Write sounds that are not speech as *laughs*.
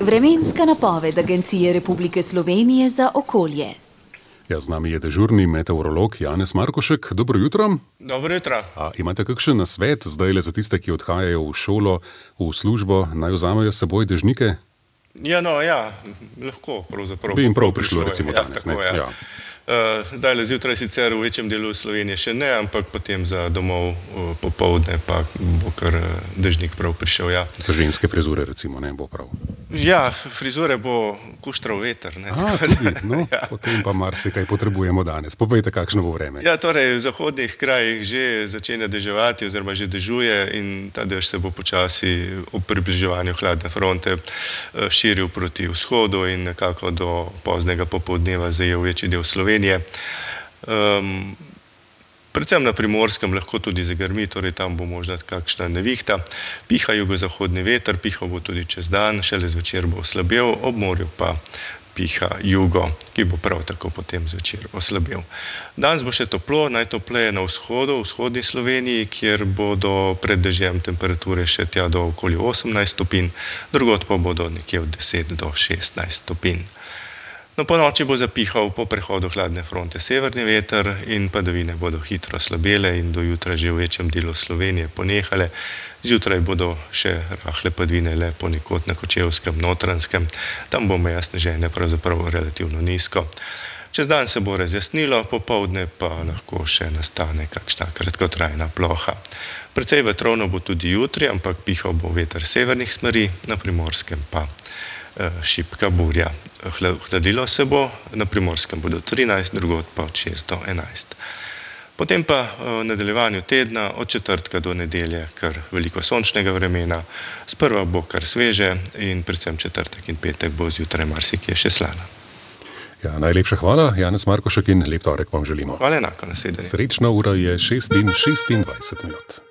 Vremenska napoved Agencije Republike Slovenije za okolje. Ja, z nami je dežurni meteorolog Janez Markošek. Dobro jutro. Dobro jutro. A, imate kakšen nasvet zdaj le za tiste, ki odhajajo v šolo, v službo, naj vzamejo s seboj dežnike? Ja, no, ja, lahko pravzaprav. Bi jim prav prišlo, recimo ja, danes. Tako, ne? ja. Ja. Uh, zdaj le zjutraj sicer v večjem delu Slovenije še ne, ampak potem za domov uh, popovdne pa bo kar uh, dežnik prav prišel. Ja. Za ženske frizure, recimo, ne bo prav. Ja, frizure bo kuštral veter. Ne, A, tako da- tudi, no, *laughs* ja. potem pa marsikaj potrebujemo danes. Povejte, kakšno bo vreme. Ja, torej v zahodnih krajih že začenja deževati, oziroma že dežuje, in ta dež se bo počasi ob približevanju hladne fronte eh, širil proti vzhodu in nekako do poznega popoldneva zajel večji del Slovenije. Um, Predvsem na primorskem lahko tudi zagrmi, torej tam bo možna kakšna nevihta. Piha jugozahodni veter, pihal bo tudi čez dan, šele zvečer bo oslabel, ob morju pa piha jugo, ki bo prav tako potem zvečer oslabel. Danes bo še toplo, najtopleje na vzhodu, v vzhodni Sloveniji, kjer bodo pred dežjem temperature še tja do okoli 18 stopinj, drugot pa bodo nekje od 10 do 16 stopinj. No, po noči bo zapihal po prehodu hladne fronte severni veter in padavine bodo hitro slabele in do jutra že v večjem delu Slovenije ponehale. Zjutraj bodo še rahle padavine le ponekod na kočevskem, notranskem, tam bo meja sneženja pravzaprav relativno nizko. Čez dan se bo razjasnilo, popovdne pa lahko še nastane kakšna kratkotrajna ploha. Precej vetrovno bo tudi jutri, ampak pihal bo veter severnih smeri, na primorskem pa eh, šibka burja. Hla- Hladilo se bo, na primorskem bodo 13, drugod pa od 6 do 11. Potem pa eh, v nadaljevanju tedna, od četrtka do nedelje, kar veliko sončnega vremena, sprva bo kar sveže in predvsem četrtek in petek bo zjutraj marsikje še slana. Ja, najlepša hvala, Janez Markošek in lep torek vam želimo. Hvala enako, naslednje. Srečno ura je 6 in 26 minut.